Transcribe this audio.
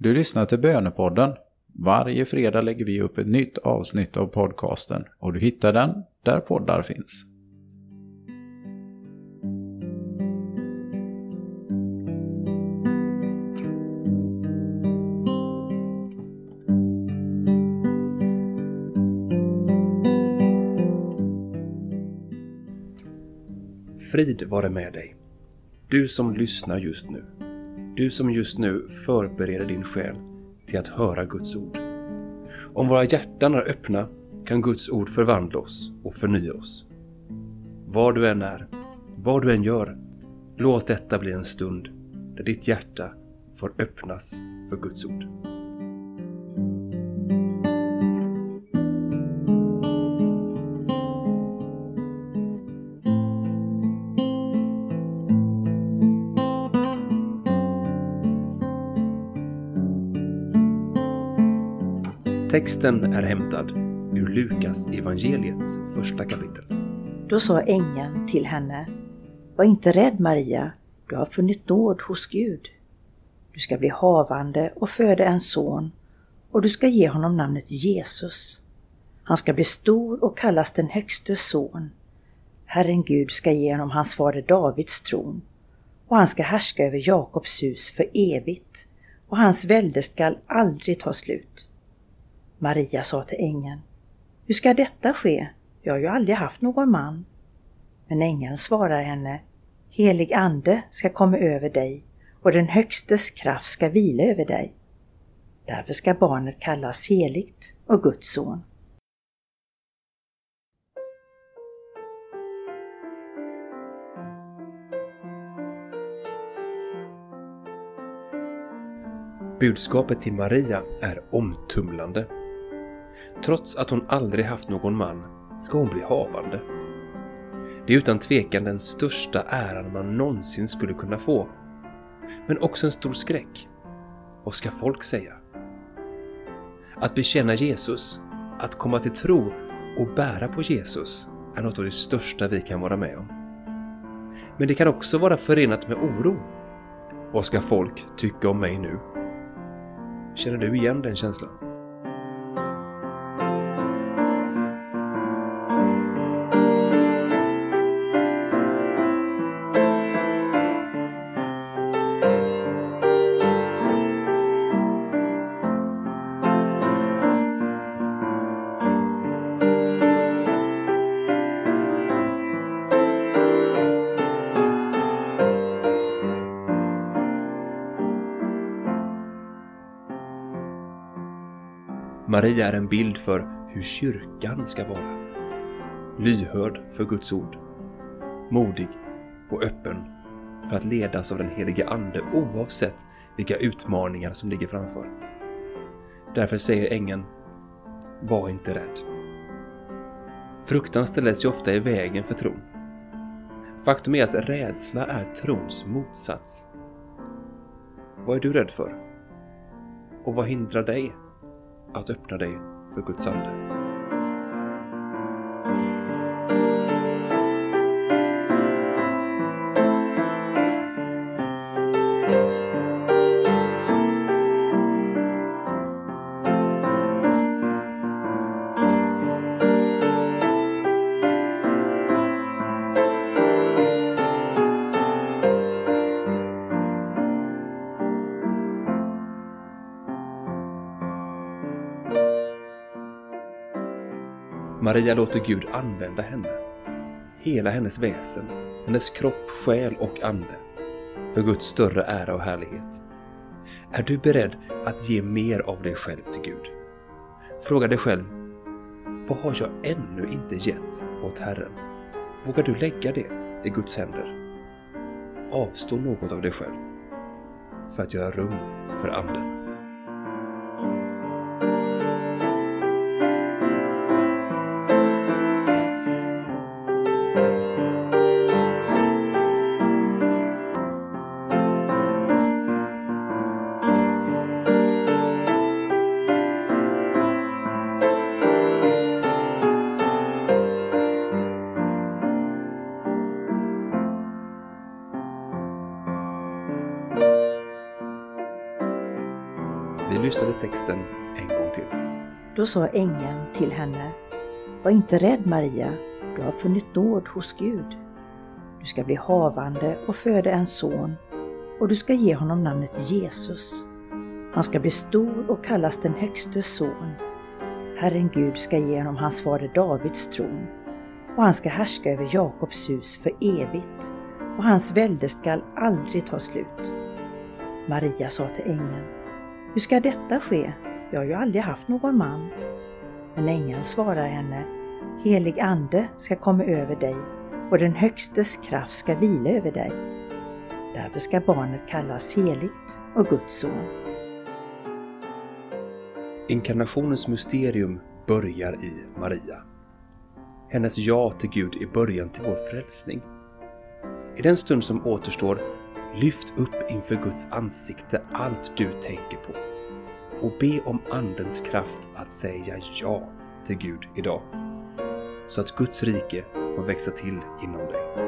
Du lyssnar till Bönepodden. Varje fredag lägger vi upp ett nytt avsnitt av podcasten och du hittar den där poddar finns. Frid vare med dig. Du som lyssnar just nu. Du som just nu förbereder din själ till att höra Guds ord. Om våra hjärtan är öppna kan Guds ord förvandla oss och förnya oss. Var du än är, vad du än gör, låt detta bli en stund där ditt hjärta får öppnas för Guds ord. Texten är hämtad ur Lukas evangeliets första kapitel. Då sa ängeln till henne, Var inte rädd Maria, du har funnit nåd hos Gud. Du ska bli havande och föda en son och du ska ge honom namnet Jesus. Han ska bli stor och kallas den högstes son. Herren Gud ska ge honom hans fader Davids tron och han ska härska över Jakobs hus för evigt och hans välde skall aldrig ta slut. Maria sa till ängeln, Hur ska detta ske? Jag har ju aldrig haft någon man. Men ängeln svarar henne, Helig ande ska komma över dig och den högstes kraft ska vila över dig. Därför ska barnet kallas heligt och Guds son. Budskapet till Maria är omtumlande. Trots att hon aldrig haft någon man ska hon bli havande. Det är utan tvekan den största äran man någonsin skulle kunna få. Men också en stor skräck. Vad ska folk säga? Att bekänna Jesus, att komma till tro och bära på Jesus är något av det största vi kan vara med om. Men det kan också vara förenat med oro. Vad ska folk tycka om mig nu? Känner du igen den känslan? Maria är en bild för hur kyrkan ska vara. Lyhörd för Guds ord. Modig och öppen för att ledas av den helige Ande oavsett vilka utmaningar som ligger framför. Därför säger ängeln, var inte rädd. Fruktan ställs ju ofta i vägen för tron. Faktum är att rädsla är trons motsats. Vad är du rädd för? Och vad hindrar dig att öppna dig för Guds ande. Maria låter Gud använda henne. Hela hennes väsen, hennes kropp, själ och ande. För Guds större ära och härlighet. Är du beredd att ge mer av dig själv till Gud? Fråga dig själv, vad har jag ännu inte gett åt Herren? Vågar du lägga det i Guds händer? Avstå något av dig själv för att göra rum för Anden. Vi lyssnade texten en gång till. Då sa ängeln till henne, Var inte rädd Maria, du har funnit nåd hos Gud. Du ska bli havande och föda en son och du ska ge honom namnet Jesus. Han ska bli stor och kallas den högste son. Herren Gud ska ge honom hans fader Davids tron och han ska härska över Jakobs hus för evigt och hans välde skall aldrig ta slut. Maria sa till ängeln, hur ska detta ske? Jag har ju aldrig haft någon man. Men ängeln svarar henne, Helig ande ska komma över dig och den Högstes kraft ska vila över dig. Därför ska barnet kallas heligt och Guds son. Inkarnationens mysterium börjar i Maria. Hennes ja till Gud är början till vår frälsning. I den stund som återstår, lyft upp inför Guds ansikte allt du tänker på och be om Andens kraft att säga ja till Gud idag. Så att Guds rike får växa till inom dig.